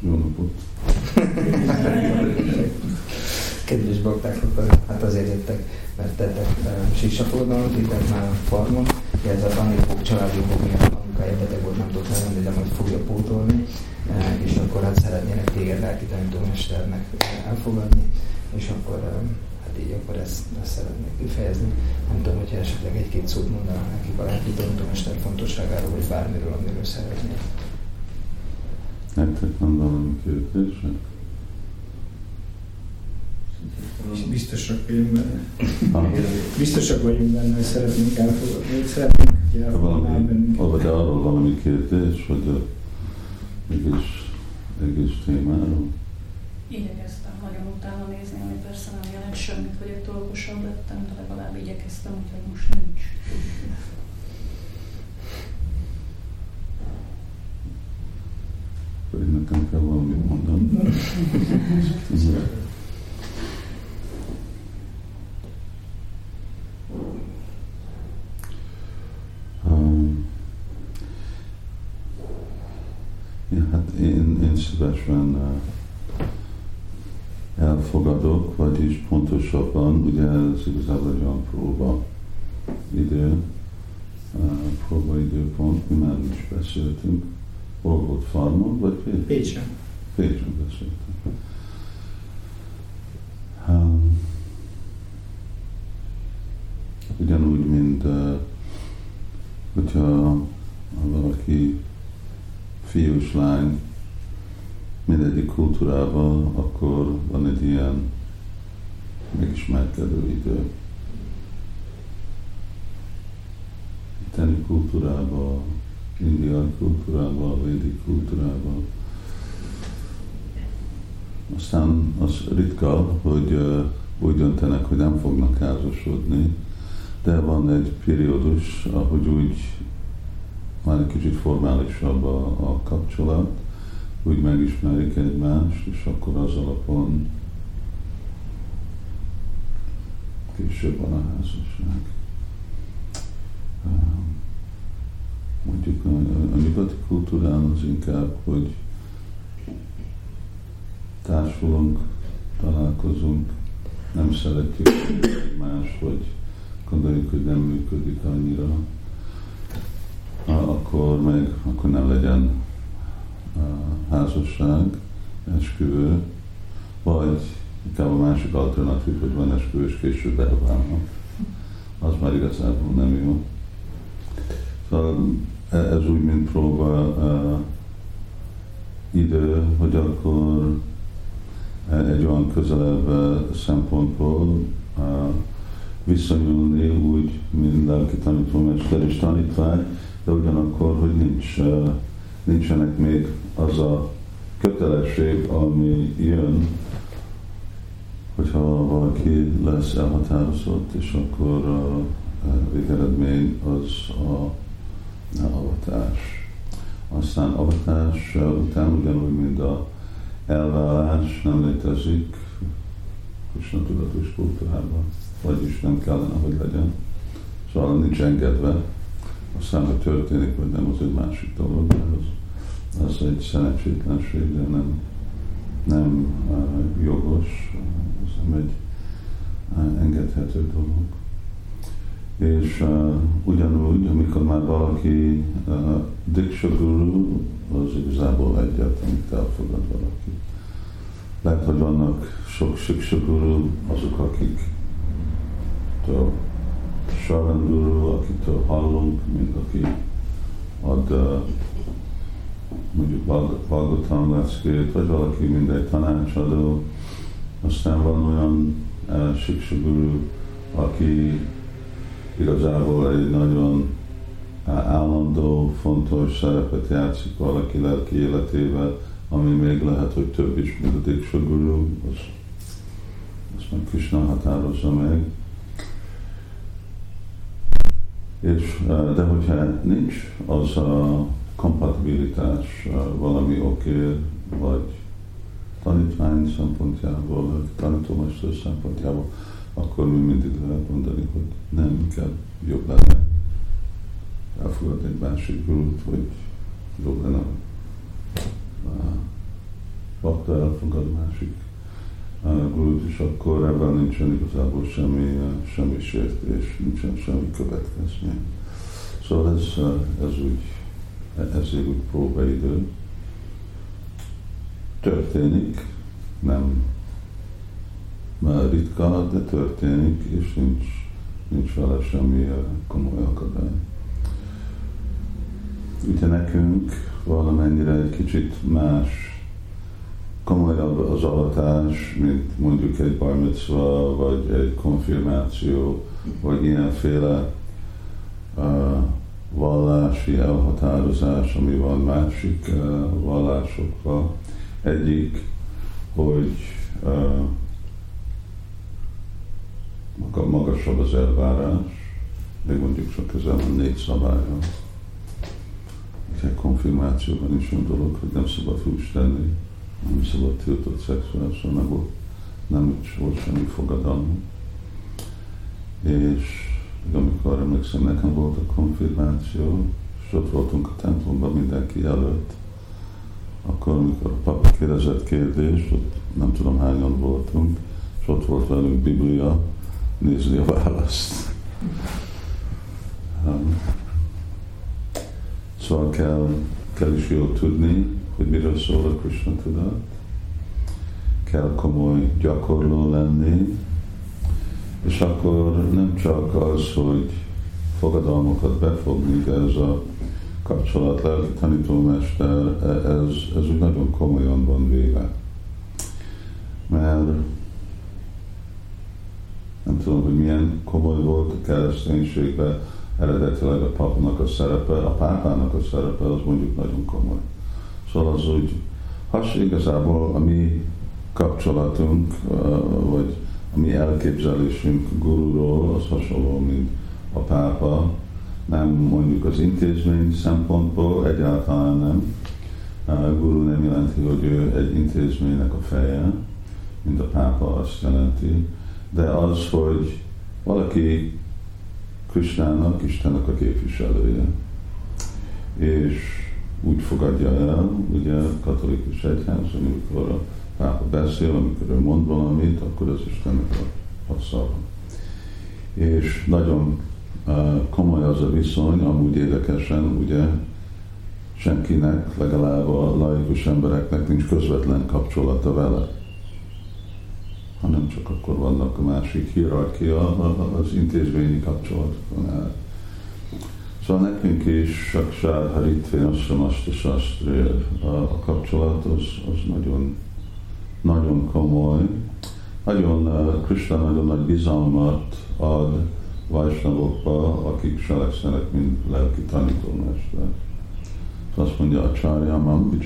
Jó napot! Kedves bakták, hát azért jöttek, mert tettek síksapoldalat, itt már a farmon, ez a tanítók, családi okok miatt anyukája beteg volt, nem tudott lenni, de majd fogja pótolni, és akkor hát szeretnének téged lelki tanítómesternek elfogadni, és akkor hát így akkor ezt, ezt szeretnék kifejezni. Nem tudom, hogyha esetleg egy-két szót mondaná nekik a lelki tanítómester fontosságáról, vagy bármiről, amiről szeretnék. Nektek van valami kérdések? Biztosak vagyunk benne. Biztosak vagyunk benne, hogy szeretnénk elfogadni, hogy szeretnénk, hogy elfogadni De arról valami kérdés, vagy a egész, egész témáról? Igyekeztem nagyon utána nézni, ami persze nem jelent semmit, hogy ettől okosabb lettem, de legalább igyekeztem, úgyhogy most nincs. Nekem kell valamit mondani. Ja, hát én, én szívesen elfogadok, vagyis pontosabban, ugye ez igazából egy olyan próba idő, próba időpont, mi már is beszéltünk, hol volt Farmon, vagy Pécsen? Pécsen. Pécsen beszéltünk. Um, ugyanúgy, mint uh, hogyha valaki fiús lány mindegyik kultúrában, akkor van egy ilyen megismerkedő idő. Itteni kultúrában, indiai kultúrában, védik kultúrában. Aztán az ritka, hogy úgy döntenek, hogy nem fognak házasodni, de van egy periódus, ahogy úgy már egy kicsit formálisabb a, a kapcsolat, úgy megismerik egymást, és akkor az alapon később van a házasság. Mondjuk a, a nyugati kultúrán az inkább, hogy társulunk, találkozunk, nem szeretjük más, vagy gondoljuk, hogy nem működik annyira, akkor meg akkor nem legyen házasság, esküvő, vagy inkább a másik alternatív, hogy van esküvő, és később elválnak. Az már igazából nem jó. Szóval ez úgy, mint próba uh, idő, hogy akkor egy olyan közelebb szempontból uh, viszonyulni úgy, mint lelki tanítómester és tanítvány, de ugyanakkor, hogy nincs, nincsenek még az a kötelesség, ami jön, hogyha valaki lesz elhatározott, és akkor a végeredmény az a avatás. Aztán avatás után ugyanúgy, mint a elvállás nem létezik Krishna tudatos kultúrában, vagyis nem kellene, hogy legyen. Szóval nincs engedve, aztán, hogy történik, vagy nem, az egy másik dolog, de az, az egy szerencsétlenség, de nem, nem uh, jogos, az nem egy uh, engedhető dolog. És uh, ugyanúgy, amikor már valaki uh, Diksha Guru, az igazából egyet, amit elfogad valaki. Lehet, hogy vannak sok Siksa Guru, azok, akik Saranduru, akitől hallunk, mint aki ad uh, mondjuk Bhagavatam leszkét, vagy valaki mindegy tanácsadó. Aztán van olyan uh, Siksaguru, aki igazából egy nagyon állandó, fontos szerepet játszik valaki lelki életével, ami még lehet, hogy több is, mint a Diksha Guru, az, azt meg Krishna határozza meg. És, de hogyha nincs az a kompatibilitás valami oké, vagy tanítvány szempontjából, vagy tanítómester szempontjából, akkor mi mindig lehet mondani, hogy nem, inkább jobb lenne elfogadni egy másik gurút, vagy jobb lenne bakta elfogad másik gurút, és akkor ebben nincsen igazából semmi, semmi sértés, nincsen semmi következmény. Szóval ez, ez úgy, ezért úgy próbaidő. Történik, nem ritka, de történik, és nincs, nincs vele semmi komoly akadály. Ugye nekünk valamennyire egy kicsit más, komolyabb az avatás, mint mondjuk egy bar mitzvah, vagy egy konfirmáció, vagy ilyenféle uh, vallási elhatározás, ami van másik uh, vallásokban. Egyik, hogy uh, magasabb az elvárás, még mondjuk csak közel van négy szabálya. Egy konfirmációban is olyan dolog, hogy nem szabad húst tenni, nem szabad tiltott szexuális, nem volt, nem volt semmi fogadalmi. És amikor emlékszem, nekem volt a konfirmáció, és ott voltunk a templomban mindenki előtt, akkor, amikor a papa kérdezett kérdést, ott nem tudom hányan voltunk, és ott volt velünk Biblia, nézni a választ. Um, szóval kell, kell is jól tudni, hogy miről szól a Krishna tudat. Kell komoly gyakorló lenni, és akkor nem csak az, hogy fogadalmakat befogni, de ez a kapcsolat lelki tanítómester, ez, ez úgy nagyon komolyan van véve. Mert nem tudom, hogy milyen komoly volt a kereszténységben eredetileg a papnak a szerepe, a pápának a szerepe az mondjuk nagyon komoly. Szóval az úgy, has igazából a mi kapcsolatunk, vagy a mi elképzelésünk gururól az hasonló, mint a pápa, nem mondjuk az intézmény szempontból, egyáltalán nem. A guru nem jelenti, hogy ő egy intézménynek a feje, mint a pápa azt jelenti, de az, hogy valaki Krisnának, Istennek a képviselője, és úgy fogadja el, ugye a katolikus egyház, amikor a pápa beszél, amikor ő mond valamit, akkor az Istennek a, a szava. És nagyon uh, komoly az a viszony, amúgy érdekesen, ugye senkinek, legalább a laikus embereknek nincs közvetlen kapcsolata vele hanem csak akkor vannak a másik hierarchia az intézményi kapcsolatokon át. Szóval nekünk is Saksár Haritvé Asramasta Sastri a kapcsolat az, az nagyon, nagyon komoly. Nagyon, uh, Krishna nagyon nagy bizalmat ad Vajsnavokba, akik cselekszenek, mint lelki tanítómester. Azt mondja a csárja, mam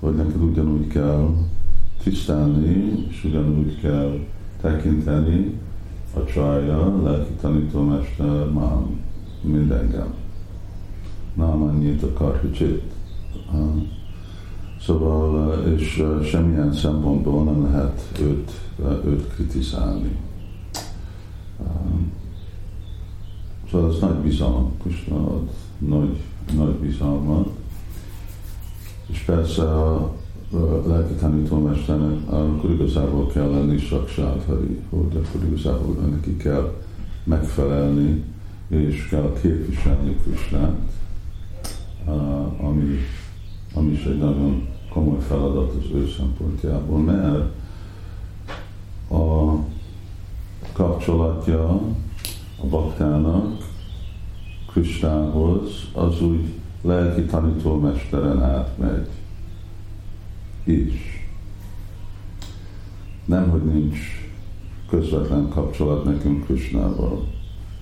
hogy neked ugyanúgy kell tisztelni, és ugyanúgy kell tekinteni a csaja, lelki tanítómester már mint engem. Nem annyit a karhicsit. Szóval, és semmilyen szempontból nem lehet őt, őt kritizálni. Szóval ez nagy bizalom, ad nagy, nagy bizalmat. És persze a lelki tanítómesternek, akkor igazából kell lenni saksávhari, hogy akkor igazából neki kell megfelelni, és kell képviselni Krisnát, ami, ami is egy nagyon komoly feladat az ő szempontjából, mert a kapcsolatja a baktának Kristához az úgy lelki tanítómesteren átmegy is. Nem, hogy nincs közvetlen kapcsolat nekünk Krisnával.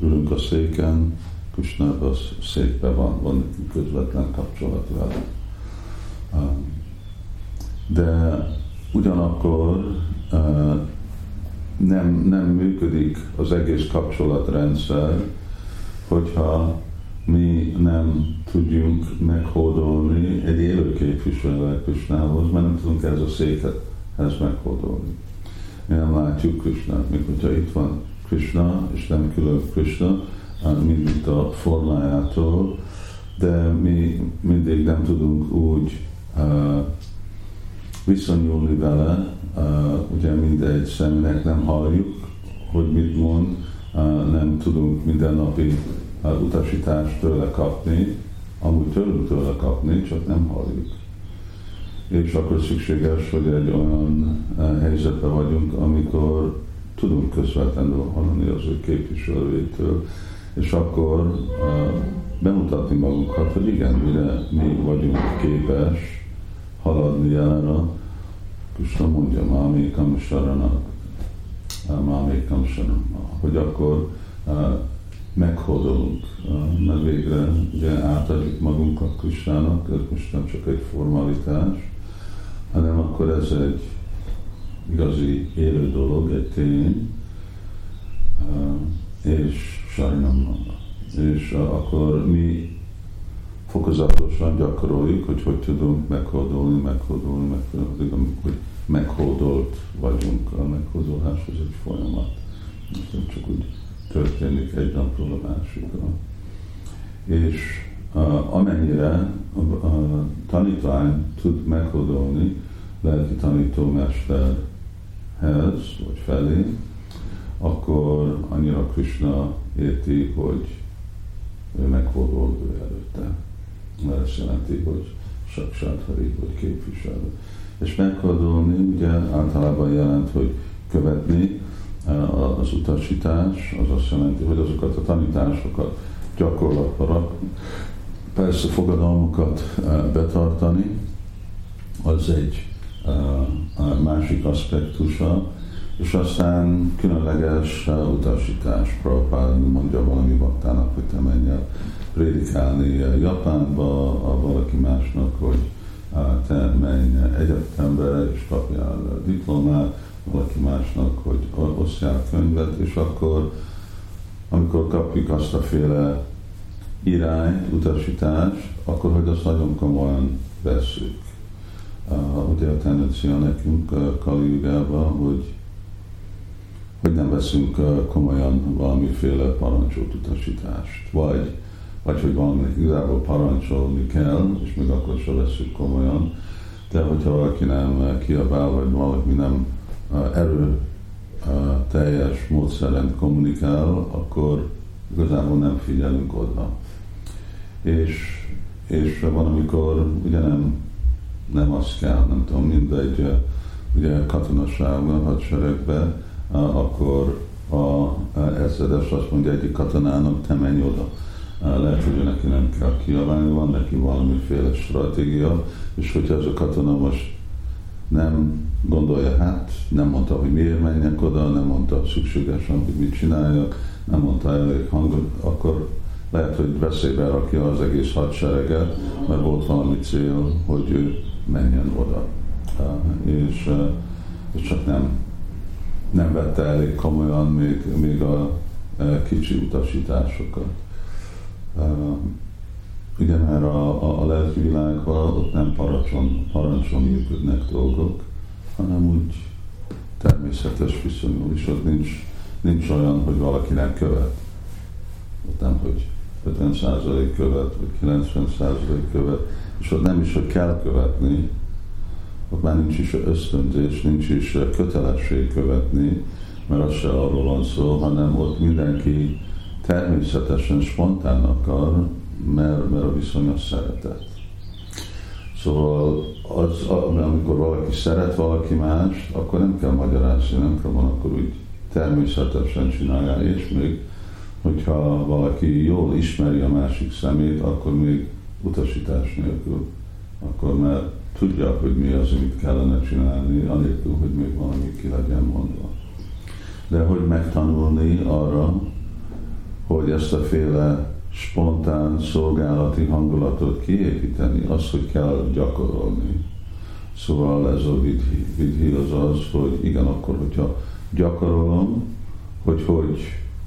Ülünk a széken, Krisnában a székben van, van nekünk közvetlen kapcsolat vele. De ugyanakkor nem, nem működik az egész kapcsolatrendszer, hogyha mi nem tudjunk meghódolni egy élő képviselővel Krisnához, mert nem tudunk ez a székhez meghódolni. Mi nem látjuk Krisnát, még hogyha itt van Krishna, és nem külön Krishna, mint a formájától, de mi mindig nem tudunk úgy uh, viszonyulni vele, ugye mindegy személynek nem halljuk, hogy mit mond, nem tudunk mindennapi utasítást tőle kapni, amúgy tőlünk tőle kapni, csak nem halljuk. És akkor szükséges, hogy egy olyan helyzetben vagyunk, amikor tudunk közvetlenül hallani az ő képviselőjétől, és akkor uh, bemutatni magunkat, hogy igen, mire mi vagyunk képes haladni jelenre. Krishna mondja, Mámi Kamsarana, Mámi Kamsarana, hogy akkor meghódolunk, uh, mert végre ugye átadjuk magunkat Krishnának, ez most nem csak egy formalitás, hanem akkor ez egy igazi élő dolog, egy tény, és sajnálom. És akkor mi fokozatosan gyakoroljuk, hogy hogy tudunk meghódolni, meghódolni, meghódolni, hogy meghódolt vagyunk. A meghódolás az egy folyamat. Nem csak úgy történik egy napról a másikra. És uh, amennyire a, a tanítvány tud meghódolni lelki tanítómester hez, vagy felé, akkor annyira Krishna érti, hogy ő megfordul ő előtte. Mert ezt jelenti, hogy Saksátari, vagy képviselő. És megfordulni ugye általában jelent, hogy követni az utasítás, az azt jelenti, hogy azokat a tanításokat gyakorlatba rakni, persze fogadalmukat eh, betartani, az egy másik aspektusa, és aztán különleges utasítás, Prabhupád mondja valami baktának, hogy te menj el prédikálni Japánba, a valaki másnak, hogy te menj egyetembe és kapjál diplomát, valaki másnak, hogy osztjál könyvet, és akkor, amikor kapjuk azt a féle irány, utasítást, akkor hogy azt nagyon komolyan veszük uh, ugye a tendencia nekünk uh, Kali hogy, hogy nem veszünk uh, komolyan valamiféle parancsot, utasítást, vagy, vagy hogy valaminek igazából parancsolni kell, és még akkor sem veszünk komolyan, de hogyha valaki nem kiabál, vagy valaki nem erő teljes módszeren kommunikál, akkor igazából nem figyelünk oda. És, és van, amikor ugye nem nem azt kell, nem tudom, mindegy, ugye katonaságban, hadseregben, akkor a ezredes azt mondja egyik katonának, te menj oda. Lehet, hogy neki nem kell kiabálni, van neki valamiféle stratégia, és hogyha ez a katona most nem gondolja, hát nem mondta, hogy miért menjek oda, nem mondta szükségesen, hogy mit csináljak, nem mondta elég hangot, akkor lehet, hogy veszélybe rakja az egész hadsereget, mert volt valami cél, hogy ő menjen oda. És, és csak nem, nem vette elég komolyan még, még a kicsi utasításokat. Ugye mert a, a, a lelki világban ott nem parancson, parancson működnek dolgok, hanem úgy természetes viszonyul, és ott nincs, nincs olyan, hogy valaki nem követ. Ott nem, hogy 50% követ, vagy 90% követ, és ott nem is, hogy kell követni, ott már nincs is ösztönzés, nincs is kötelesség követni, mert az se arról van szó, hanem ott mindenki természetesen spontán akar, mert, mert a viszony az szeretet. Szóval az, amikor valaki szeret valaki mást, akkor nem kell magyarázni, nem kell van, akkor úgy természetesen csinálja, és még hogyha valaki jól ismeri a másik szemét, akkor még utasítás nélkül, akkor már tudja, hogy mi az, amit kellene csinálni, anélkül, hogy még valami ki legyen mondva. De hogy megtanulni arra, hogy ezt a féle spontán szolgálati hangulatot kiépíteni, az, hogy kell gyakorolni. Szóval ez a vidhi. Vidhi az az, hogy igen, akkor, hogyha gyakorolom, hogy hogy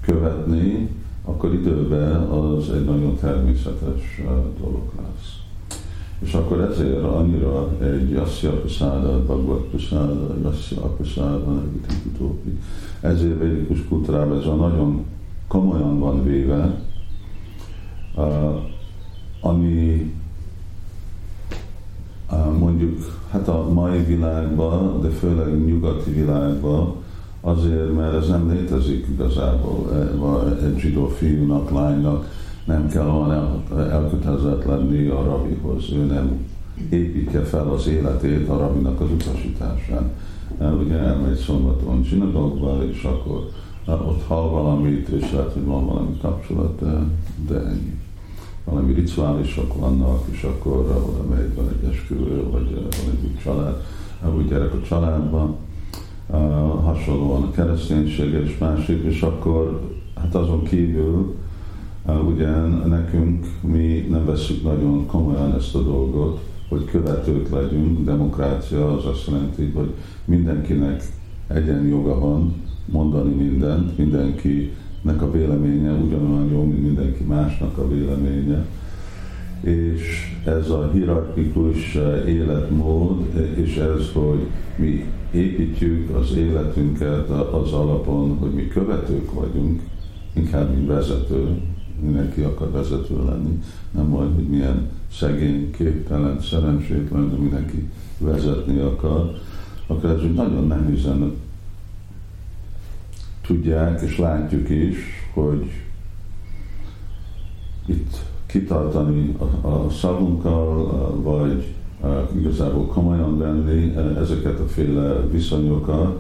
követni, akkor időben az egy nagyon természetes dolog lesz. És akkor ezért annyira egy Yasya Prasada, Bhagavad Prasada, Yasya Prasada, utópi. Ezért védikus kultúrában ez a nagyon komolyan van véve, ami mondjuk hát a mai világban, de főleg nyugati világban, azért, mert ez nem létezik igazából. Egy zsidó fiúnak, lánynak nem kell olyan elkötelezett lenni a rabihoz. Ő nem építje fel az életét a rabinak az utasításán. Ugye elmegy szombaton zsinagógba, és akkor ott hall valamit, és lehet, hogy van valami kapcsolat, de, de ennyi. Valami rituálisok vannak, és akkor oda megy, van egy esküvő, vagy van egy család, úgy gyerek a családban, uh, hasonlóan a kereszténység és másik, és akkor hát azon kívül uh, ugye nekünk mi nem veszük nagyon komolyan ezt a dolgot, hogy követők legyünk, demokrácia az azt jelenti, hogy mindenkinek egyen joga van mondani mindent, mindenkinek a véleménye ugyanolyan jó, mint mindenki másnak a véleménye. És ez a hierarchikus életmód, és ez, hogy mi építjük az életünket az alapon, hogy mi követők vagyunk, inkább mint vezető, mindenki akar vezető lenni, nem majd, hogy milyen szegény, képtelen, szerencsétlen, de mindenki vezetni akar, akkor ez nagyon nehézen tudják, és látjuk is, hogy itt kitartani a, a szavunkkal, vagy igazából komolyan venni ezeket a féle viszonyokat,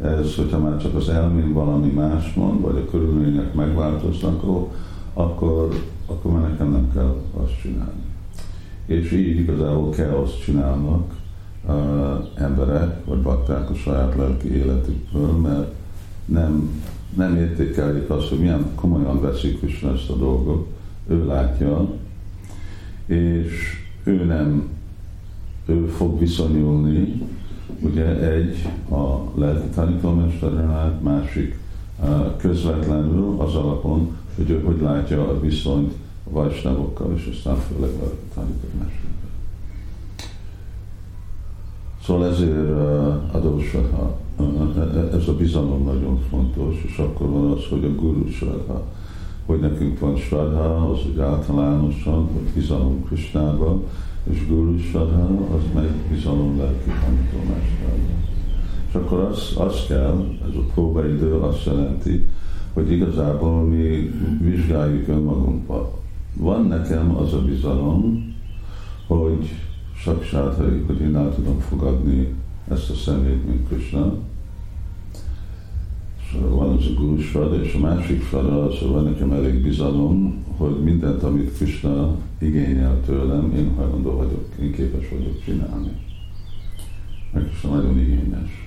ez, hogyha már csak az elmén valami más mond, vagy a körülmények megváltoznak, akkor, akkor már nekem nem kell azt csinálni. És így igazából kell azt csinálnak uh, emberek, vagy bakták a saját lelki életükből, mert nem, nem értékelik azt, hogy milyen komolyan veszik Krishna ezt a dolgot, ő látja, és ő nem, ő fog viszonyulni, ugye egy a lelki tanítómesteren át, másik közvetlenül az alapon, hogy ő hogy látja a viszonyt a vajsnavokkal, és aztán főleg a tanítómesterrel. Szóval ezért adósodha ez a bizalom nagyon fontos, és akkor van az, hogy a guru sradha, hogy nekünk van sradha, az úgy általánosan, hogy bizalom Krisnába, és guru sradha, az meg bizalom lelki tanítómesterbe. És akkor az, az kell, ez a próbaidő azt jelenti, hogy igazából mi vizsgáljuk önmagunkat. Van nekem az a bizalom, hogy saksátharik, hogy én el tudom fogadni ezt a szemét, mint Krishna. És van az a guru és a másik hogy van nekem elég bizalom, hogy mindent, amit Krishna igényel tőlem, én hajlandó vagyok, én képes vagyok csinálni. Mert Krishna nagyon igényes.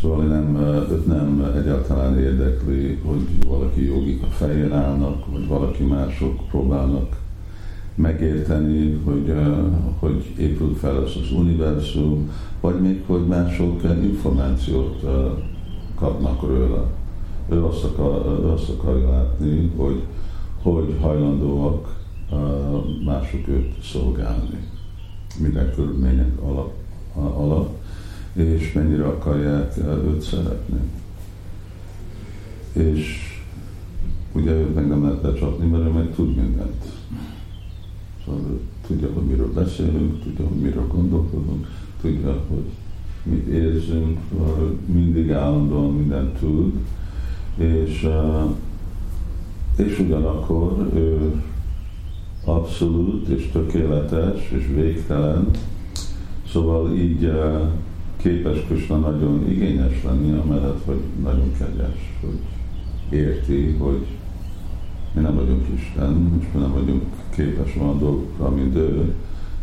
Szóval nem, őt nem egyáltalán érdekli, hogy valaki jogik a fején állnak, vagy valaki mások próbálnak megérteni, hogy, hogy épül fel ez az univerzum, vagy még hogy mások információt kapnak róla. Ő azt, akar, ő azt akarja látni, hogy hogy hajlandóak mások őt szolgálni, minden körülmények alatt, alatt, és mennyire akarják őt szeretni. És ugye őt meg nem lehet becsapni, mert ő meg tud mindent Tudja, hogy miről beszélünk, tudja, hogy miről gondolkodunk, tudja, hogy mit érzünk, mindig állandóan mindent tud, és, és ugyanakkor ő abszolút és tökéletes és végtelen, szóval így képes Krishna nagyon igényes lenni, amellett, hogy nagyon kegyes, hogy érti, hogy mi nem vagyunk Isten, és mi nem vagyunk képes van dolgokra, mint ő,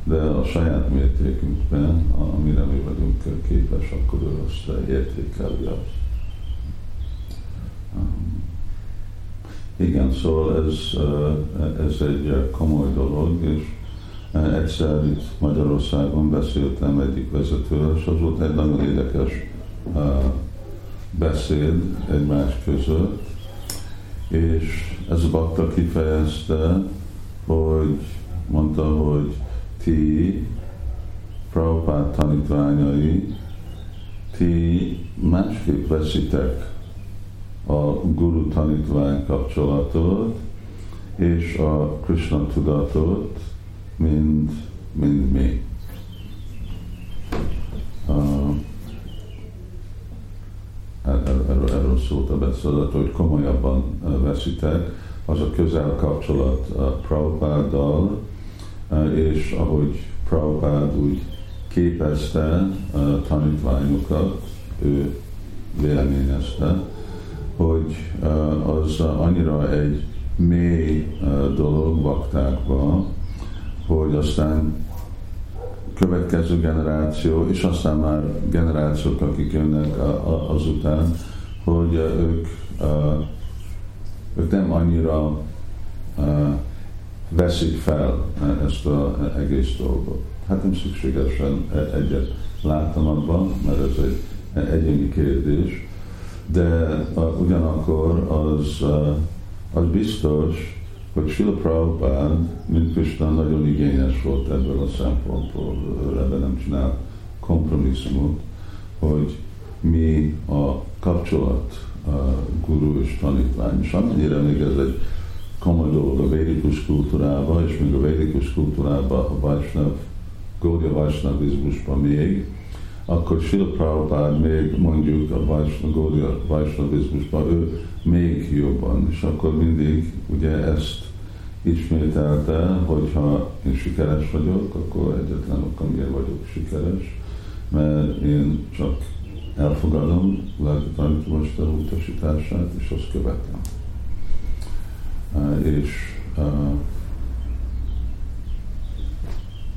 de a saját mértékünkben, amire mi vagyunk képes, akkor ő azt értékeli. Igen, szóval ez, ez egy komoly dolog, és egyszer itt Magyarországon beszéltem egyik vezetővel, és az volt egy nagyon érdekes beszéd egymás között, és ez a bakta kifejezte, hogy mondta, hogy ti Prabhupád tanítványai, ti másképp veszitek a guru tanítvány kapcsolatot és a Krishna tudatot, mint, mint mi. Uh, erről, erről, szólt a beszélet, hogy komolyabban veszitek, az a közel kapcsolat Prabhupáddal, és ahogy Prabhupád úgy képezte tanítványokat, ő véleményezte, hogy az annyira egy mély dolog baktákban, hogy aztán következő generáció, és aztán már generációk, akik jönnek azután, hogy ők, ők nem annyira veszik fel ezt az egész dolgot. Hát nem szükségesen e-, egyet láttam abban, mert ez egy egyéni kérdés, de ugyanakkor az, az biztos, hogy Sila Prabhupád, mint Krishna, nagyon igényes volt ebből a szempontból, ebben nem csinál kompromisszumot, hogy mi a kapcsolat guru és tanítvány. És amennyire még ez egy komoly dolog a védikus kultúrában, és még a védikus kultúrában a Vajsnav, Gaudiya Vajsnavizmusban még, akkor Sila Prabhupád még mondjuk a Gaudiya Vajsnavizmusban ő még jobban, és akkor mindig ugye ezt ismételte, hogyha én sikeres vagyok, akkor egyetlen ok, miért vagyok sikeres, mert én csak elfogadom lelki tanítómester utasítását, és azt követem. És,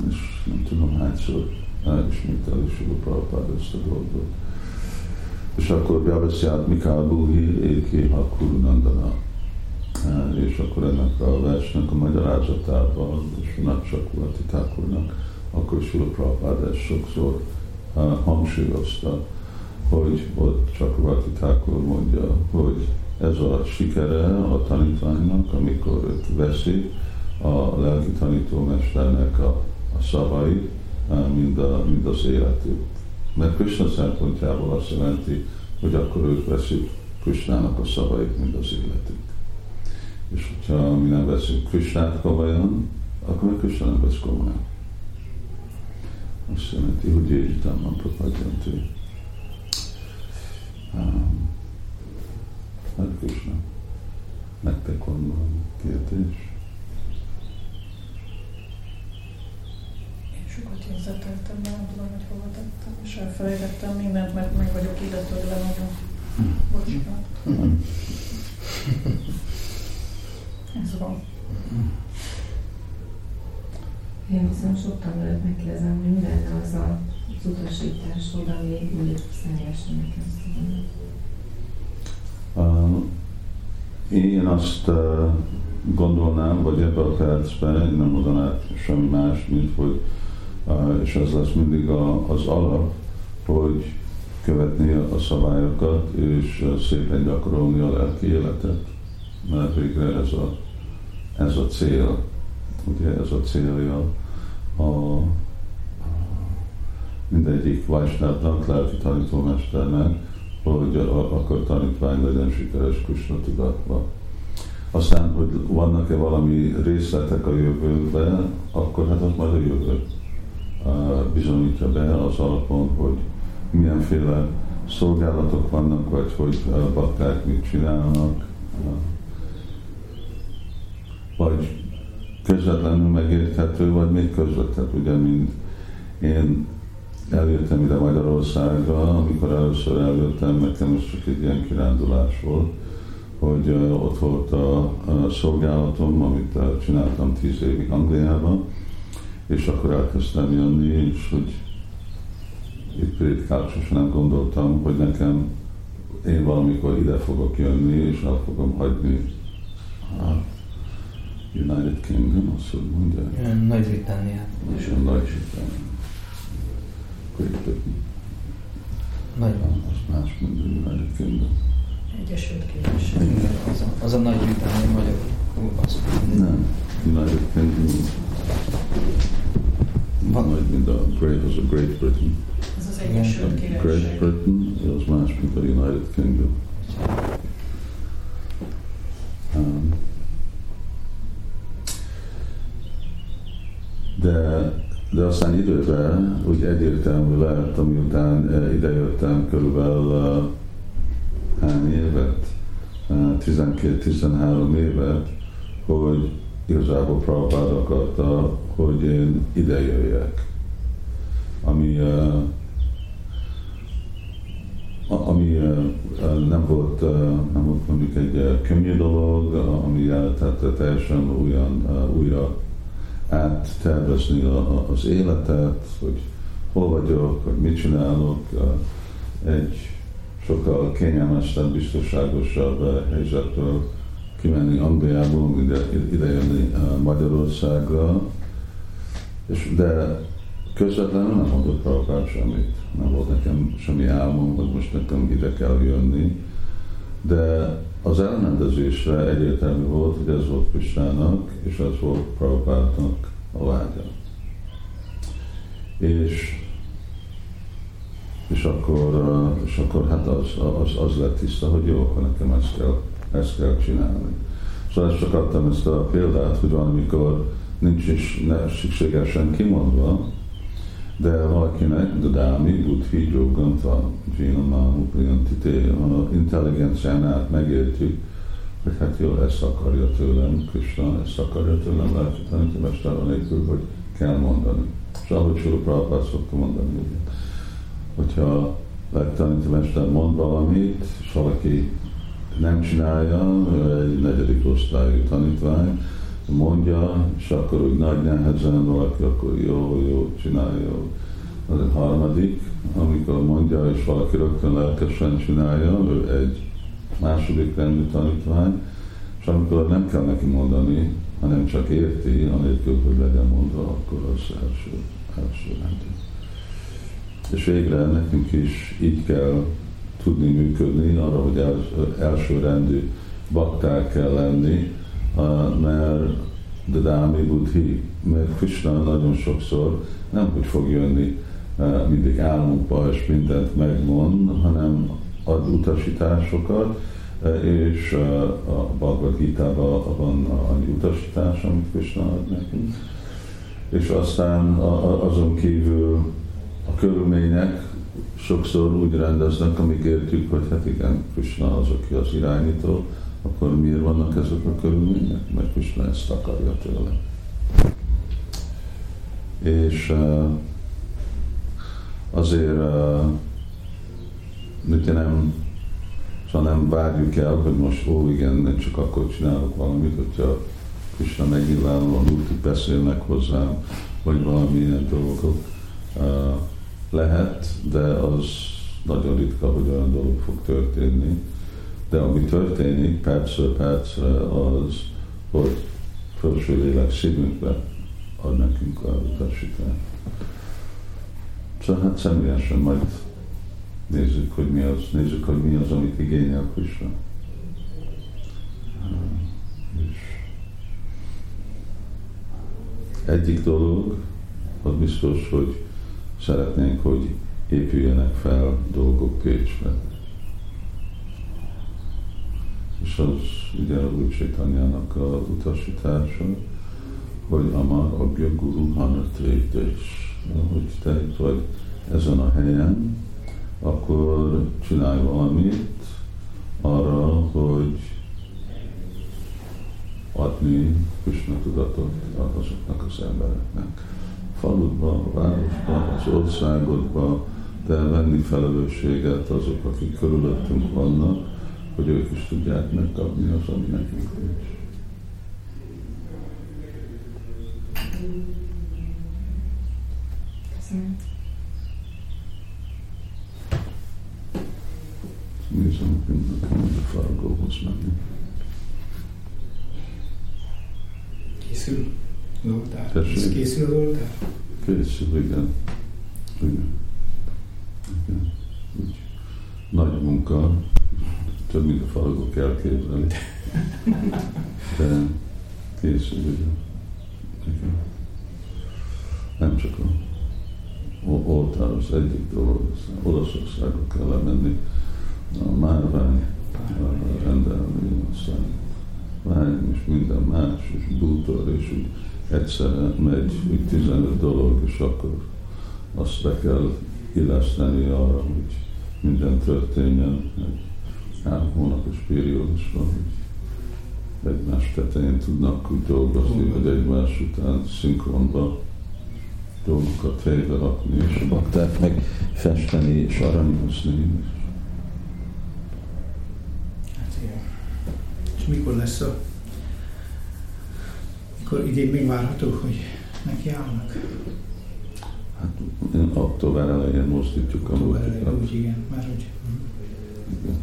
és nem tudom hányszor ismétel is a Prabhupád ezt a dolgot. És akkor Vyavasyát Mikál Buhi Éki Hakuru Nandana és akkor ennek a versnek a magyarázatában, és Nagy Sakulati Thakurnak, akkor Sula Prabhupád ezt sokszor hangsúlyozta, hogy ott Sakulati Thakur mondja, hogy ez a sikere a tanítványnak, amikor őt veszi a lelki tanítómesternek a, a szavai, mind, a, mind az életük. Mert Krishna szempontjából azt jelenti, hogy akkor ők veszik Krishnának a szavait, mind az életük. És hogyha mi nem veszünk Krisnát komolyan, akkor meg Krishna nem vesz komolyan. Azt jelenti, hogy Jézsitában propadjanti. Um, hát Krishna, nektek van valami kérdés? Én sokat jegyzeteltem, de nem tudom, hogy hova tettem, és elfelejtettem mindent, mert meg vagyok ide tőle nagyon. Bocsánat. Hmm. Ez van. Én viszont sokkal előtt megkérdezem, hogy mi lenne az a, az utasításod, ami úgy személyesen nekem Én azt uh, gondolnám, vagy ebben a percben én nem mondanám semmi más, mint hogy, és ez lesz mindig a, az alap, hogy követni a szabályokat, és szépen gyakorolni a lelki életet, mert végre ez a ez a cél, ugye ez a célja a mindegyik Vajsnávnak, lelki tanítómesternek, hogy akkor tanítvány legyen sikeres Krishna tudatban. Aztán, hogy vannak-e valami részletek a jövőben, akkor hát az majd a jövő bizonyítja be az alapon, hogy milyenféle szolgálatok vannak, vagy hogy bakták mit csinálnak, vagy közvetlenül megérthető, vagy még közvetlenül, ugye, mint én eljöttem ide Magyarországra, amikor először eljöttem, nekem ez csak egy ilyen kirándulás volt, hogy ott volt a, szolgálatom, amit csináltam tíz évig Angliában, és akkor elkezdtem jönni, és hogy itt prédikált, nem gondoltam, hogy nekem én valamikor ide fogok jönni, és el fogom hagyni United Kingdom, azt hogy mondják? Nagy-Britanniát. És a Britain. Nagy. Az más, mint a United Kingdom. Egyesült Királyság. Az a, az a Nagy-Britannia magyar. Az. Nem, United Kingdom. Van. Nagy, mint a Great, az a Great Britain. Ez az Egyesült Királyság. Great Britain, az más, mint a United Kingdom. de, de aztán időben úgy egyértelmű lett, amiután idejöttem körülbelül hány évet, 12-13 évet, hogy igazából Prabhupád akarta, hogy én ide jöjjek. Ami, ami nem, volt, nem volt mondjuk egy könnyű dolog, ami tehát teljesen olyan újra áttervezni az életet, hogy hol vagyok, hogy mit csinálok, egy sokkal kényelmesebb, biztonságosabb helyzetről kimenni Angliából, ide, ide jönni Magyarországra, és de közvetlenül nem mondott Prabhupád semmit. Nem volt nekem semmi álmom, hogy most nekem ide kell jönni. De az elrendezésre egyértelmű volt, hogy ez volt Kristának, és ez volt Prabhupádnak a vágya. És, és, akkor, és akkor hát az, az, az lett tiszta, hogy jó, akkor nekem ezt kell, ezt kell csinálni. Szóval csak adtam ezt a példát, hogy van, amikor nincs is ne, szükségesen kimondva, de valakinek, de dámi, buddhi, joganta, jinamamu, priyantité, a intelligenciánát megértjük, hogy hát jó, ezt akarja tőlem, Krishna, ezt akarja tőlem, hogy mester nélkül, hogy kell mondani. És ahogy Sula Prabhupád szokta mondani, hogy hogyha legtanító mester mond valamit, és valaki nem csinálja, egy negyedik osztályú tanítvány, mondja, és akkor úgy nagy nehezen valaki, akkor jó, jó, csinálja. Az egy harmadik, amikor mondja, és valaki rögtön lelkesen csinálja, ő egy második rendű tanítvány, és amikor nem kell neki mondani, hanem csak érti, anélkül, hogy legyen mondva, akkor az első, első rendű. És végre nekünk is így kell tudni működni, arra, hogy els, első rendű bakták kell lenni, mert de Dámi Buddhi, mert Krishna nagyon sokszor nem hogy fog jönni mindig álmunkba és mindent megmond, hanem ad utasításokat, és a Bhagavad Gita-ban van annyi utasítás, amit Krishna ad nekünk. És aztán azon kívül a körülmények sokszor úgy rendeznek, amíg értjük, hogy hát igen, Krishna az, aki az irányító, akkor miért vannak ezek a körülmények? Mert Krishna ezt akarja tőle. És uh, azért uh, mit nem, szóval nem várjuk el, hogy most ó igen, nem csak akkor csinálok valamit, hogyha Krishna megnyilvánulóan úgy beszélnek hozzám, vagy valamilyen dolgok. Lehet, de az nagyon ritka, hogy olyan dolog fog történni de ami történik percről percre az, hogy felső lélek szívünkbe ad nekünk a utasítást. Szóval hát személyesen majd nézzük, hogy mi az, nézzük, hogy mi az, amit igényel Krishna. És egyik dolog, az biztos, hogy szeretnénk, hogy épüljenek fel dolgok Pécsben és az ugye a Úr Csaitanyának a utasítása, hogy Amar Agya Guru Hanatrétés, hogy te itt vagy ezen a helyen, akkor csinálj valamit arra, hogy adni Krishna tudatot azoknak az embereknek. Faludba, városba, az országodba, de venni felelősséget azok, akik körülöttünk vannak, hogy ők is tudják megkapni az, ami nekünk nincs. Köszönöm. Nézem, hogy nekem a Fargóhoz menni. Készül az oltár? Készül az oltár? Készül, igen. igen. igen. Úgy nagy munka, több, mint a faragok elképzelni. De készül, ugye. Nem csak a oltár az egyik dolog, Olaszországba kell lemenni, a márvány rendelni, aztán vány és minden más, és bútor, és úgy egyszerre megy úgy 15 dolog, és akkor azt be kell illeszteni arra, hogy minden történjen egy három hónapos periódusban, hogy egymás tetején tudnak úgy dolgozni, hogy egymás után szinkronba dolgokat fejbe rakni, és a meg festeni és aranyozni. Hát igen. És mikor lesz a mikor idén még várható, hogy neki állnak? Hát október elején mozdítjuk a Október elején, úgy igen, már hogy... Igen.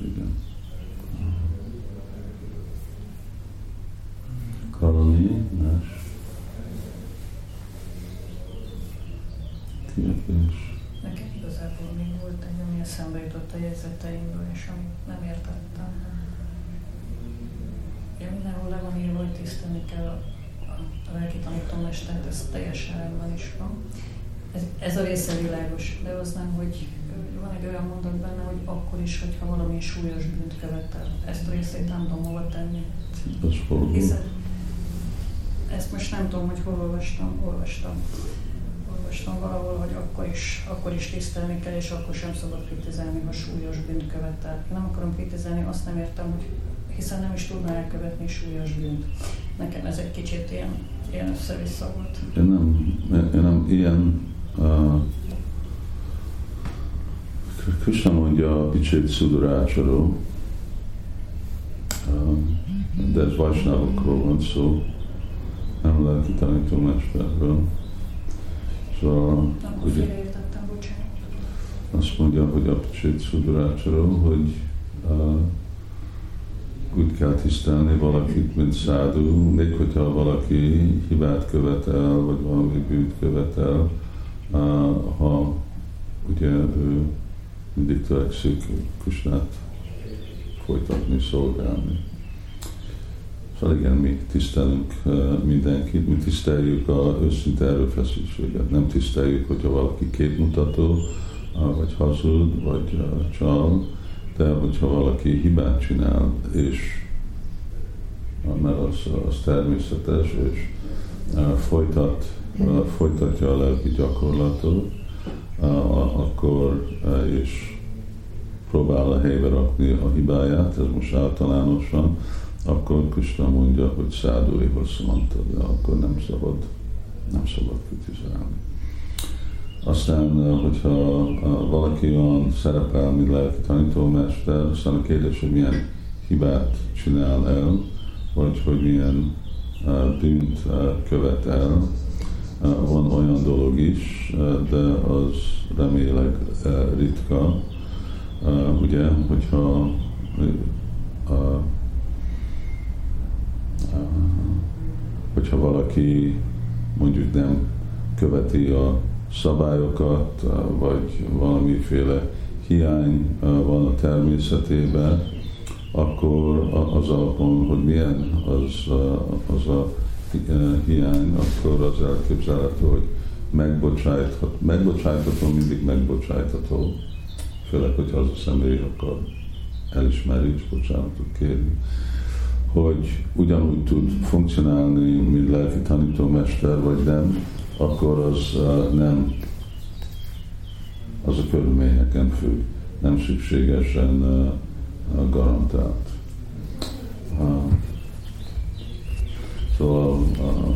Igen. Karolini, más? Kérdés? Nekem igazából még volt egy, ami eszembe jutott a jegyzeteimből, és amit nem értettem. Ja, mindenhol le van tisztelni kell a, lelki tanítómestert, ez teljesen rendben is van. Ez, ez a része világos, de az nem, hogy van egy olyan mondat benne, hogy akkor is, hogyha valami súlyos bűnt követel. Ezt a részét nem tudom hova tenni. Hiszen ezt most nem tudom, hogy hol olvastam, olvastam. Olvastam valahol, hogy akkor is, akkor is tisztelni kell, és akkor sem szabad kritizálni, ha súlyos bűnt követel. Nem akarom kritizálni, azt nem értem, hogy hiszen nem is tudna elkövetni súlyos bűnt. Nekem ez egy kicsit ilyen, ilyen össze-vissza volt. Én nem, én nem ilyen uh, Krishna mondja a Picsét Szudurácsáról, uh, de ez Vajsnávokról van szó, nem lelki tanítómesterről. Szóval, Akkor ugye, azt mondja, hogy a Picsét Szudurácsáról, hogy uh, úgy kell tisztelni valakit, mint szádú, még hogyha valaki hibát követel, vagy valami bűnt követel, ha ugye ő mindig törekszik Kusnát folytatni, szolgálni. Szóval igen, mi tisztelünk mindenkit, mi tiszteljük a őszinte erőfeszültséget. Nem tiszteljük, hogyha valaki képmutató, vagy hazud, vagy csal, de hogyha valaki hibát csinál, és mert az, az természetes, és folytat, folytatja a lelki gyakorlatot, akkor és próbál a helybe rakni a hibáját, ez most általánosan, akkor Krishna mondja, hogy szádói mondta, de akkor nem szabad, nem szabad kritizálni. Aztán, hogyha valaki olyan szerepel, mint lelki tanítómester, aztán a kérdés, hogy milyen hibát csinál el, vagy hogy milyen bűnt követel. Van olyan dolog is, de az remélek ritka. Ugye, hogyha hogyha valaki mondjuk nem követi a szabályokat, vagy valamiféle hiány van a természetében, akkor az alapon, hogy milyen az, az a hiány, akkor az elképzelhető, hogy megbocsájtható, megbocsájtható mindig megbocsájtható, főleg, hogyha az a személy akar elismerni és bocsánatot kérni, hogy ugyanúgy tud funkcionálni, mint lelki tanítómester, vagy nem, akkor az nem az a körülményeken függ, nem szükségesen garantált. Szóval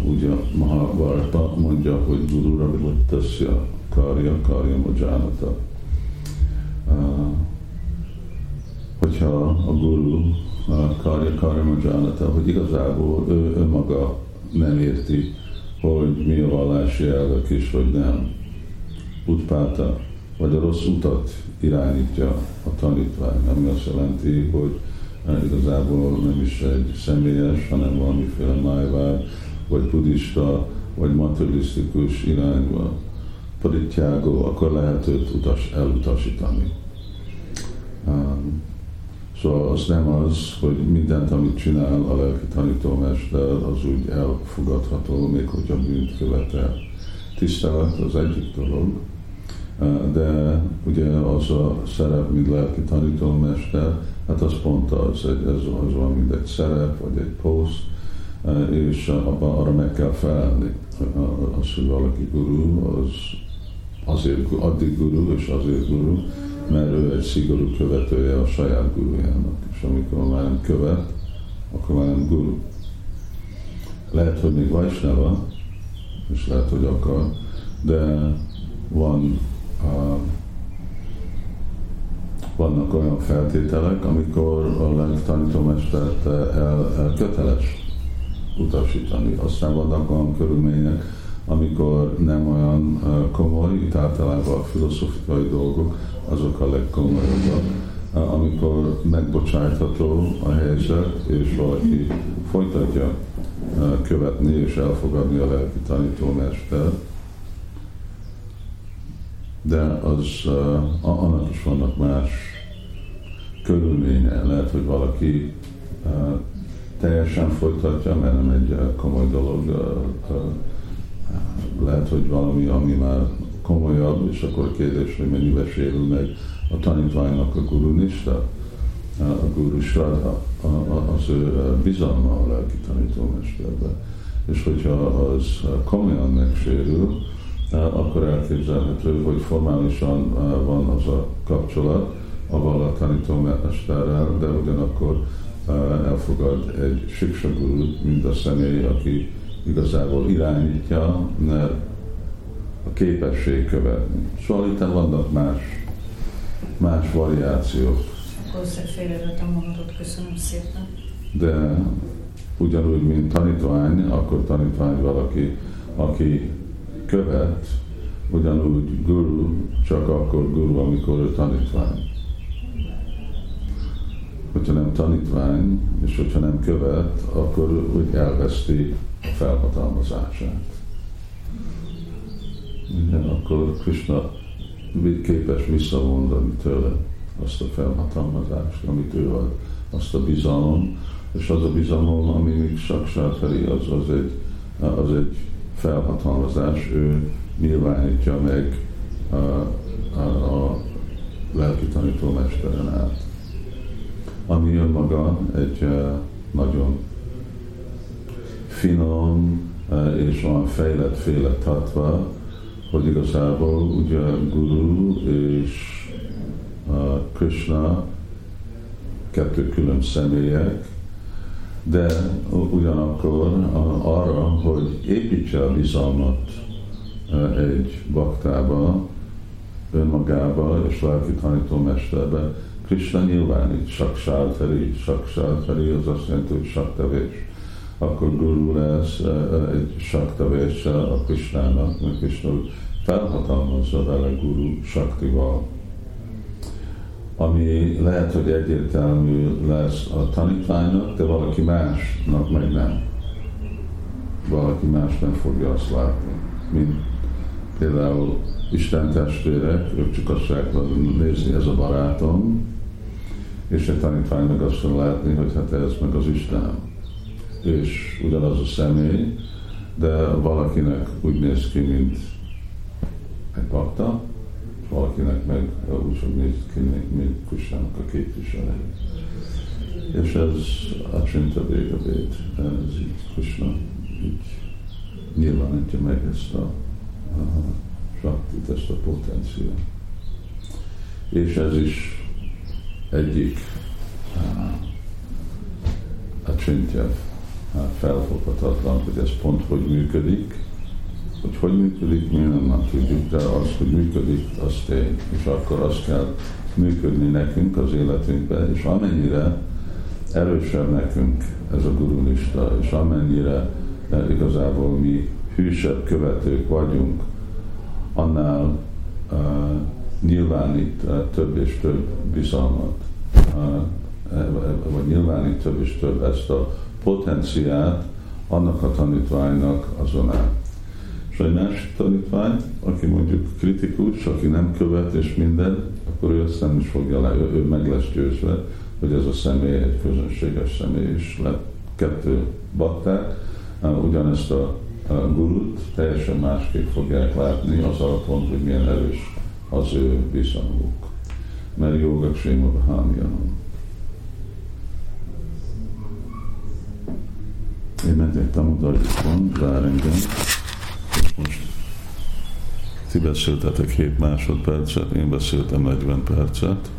ugye Mahabharata mondja, hogy Guru Ravilattasya Karya Karya Majánata. Hogyha a Guru Karya Karya Majánata, hogy igazából ő, ő maga nem érti, hogy mi a vallási elvek is, vagy nem. Utpáta, vagy a rossz utat irányítja a tanítvány, ami azt jelenti, hogy igazából nem is egy személyes, hanem valamiféle májvár, vagy buddhista, vagy materialisztikus irányba paritjágó, akkor lehet őt utas, elutasítani. Szóval az nem az, hogy mindent, amit csinál a lelki tanítómester, az úgy elfogadható, még hogyha bűnt követel. Tisztelet az egyik dolog, de ugye az a szerep, mint lelki tanítómester, hát az pont az, egy, ez az van, mint egy szerep, vagy egy poszt, és abban arra meg kell felelni. Az, hogy valaki guru, az azért addig guru, és azért guru, mert ő egy szigorú követője a saját gurujának. És amikor már nem követ, akkor már nem guru. Lehet, hogy még Vajsnava, és lehet, hogy akar, de van uh, vannak olyan feltételek, amikor a tanítómestert el, el köteles utasítani. Aztán vannak olyan körülmények, amikor nem olyan komoly, itt általában a filozofikai dolgok, azok a legkomolyabbak. Amikor megbocsájtható a helyzet, és valaki folytatja követni és elfogadni a lelki tanítómester, de az, annak is vannak más körülménye. Lehet, hogy valaki teljesen folytatja, mert nem egy komoly dolog. Lehet, hogy valami, ami már komolyabb, és akkor kérdés, hogy mennyibe sérül meg a tanítványnak a gurunista, a guru az ő bizalma a lelki tanítómesterbe. És hogyha az komolyan megsérül, akkor elképzelhető, hogy formálisan van az a kapcsolat avval a tanítómesterrel, de ugyanakkor elfogad egy siksaguru, mint a személy, aki igazából irányítja, mert képesség követni. Szóval itt vannak más, más variációk. Valószínűleg félrevettem mondatot, köszönöm szépen. De ugyanúgy, mint tanítvány, akkor tanítvány valaki, aki követ, ugyanúgy guru, csak akkor guru, amikor ő tanítvány hogyha nem tanítvány, és hogyha nem követ, akkor úgy elveszti a felhatalmazását. Igen, akkor Krishna képes visszavondani tőle azt a felhatalmazást, amit ő ad, azt a bizalom, és az a bizalom, ami még saksáteri, az, az, egy, az egy felhatalmazás, ő nyilvánítja meg a, a, a lelki tanítómesteren át. Ami önmaga egy nagyon finom és olyan fejlett féle tatva, hogy igazából ugye Guru és Krishna kettő külön személyek, de ugyanakkor arra, hogy építse a bizalmat egy baktába, önmagába és lelki tanítómesterbe, Krishna nyilvánít saksálteri, saksálteri az azt jelenti, hogy saktavés. Akkor guru lesz egy saktavés a Krishnának, mert Krishna felhatalmazza vele guru saktival. Ami lehet, hogy egyértelmű lesz a tanítványnak, de valaki másnak meg nem. Valaki más nem fogja azt látni, mint például Isten testvérek, ők csak azt fogják nézni, ez a barátom, és egy tanítvány meg azt mondja látni, hogy hát ez meg az Isten. És ugyanaz a személy, de valakinek úgy néz ki, mint egy bakta, valakinek meg úgy fog néz ki, mint, Kusnának a képviselő. És ez a Csinta Végabét, ez így Kusna így nyilvánítja meg ezt a, a saktit, ezt a potenciát. És ez is egyik a csintje felfoghatatlan, hogy ez pont hogy működik, hogy hogy működik, mi nem tudjuk, de az, hogy működik, az tény, és akkor azt kell működni nekünk az életünkbe, és amennyire erősebb nekünk ez a gurulista, és amennyire igazából mi hűsebb követők vagyunk, annál uh, nyilvánít uh, több és több bizalmat, uh, vagy nyilvánít több és több ezt a potenciát annak a tanítványnak azon át. És egy másik tanítvány, aki mondjuk kritikus, aki nem követ és minden, akkor ő ezt nem is fogja le, ő, ő meg lesz győzve, hogy ez a személy egy közönséges személy is lett kettő bakták, ugyanezt a gurut teljesen másképp fogják látni az alapon, hogy milyen erős az ő viszonyuk. Mert joga Sréma Bahámjanam. Én megtettem oda, van, vár engem. Most ti beszéltetek 7 másodpercet, én beszéltem 40 percet.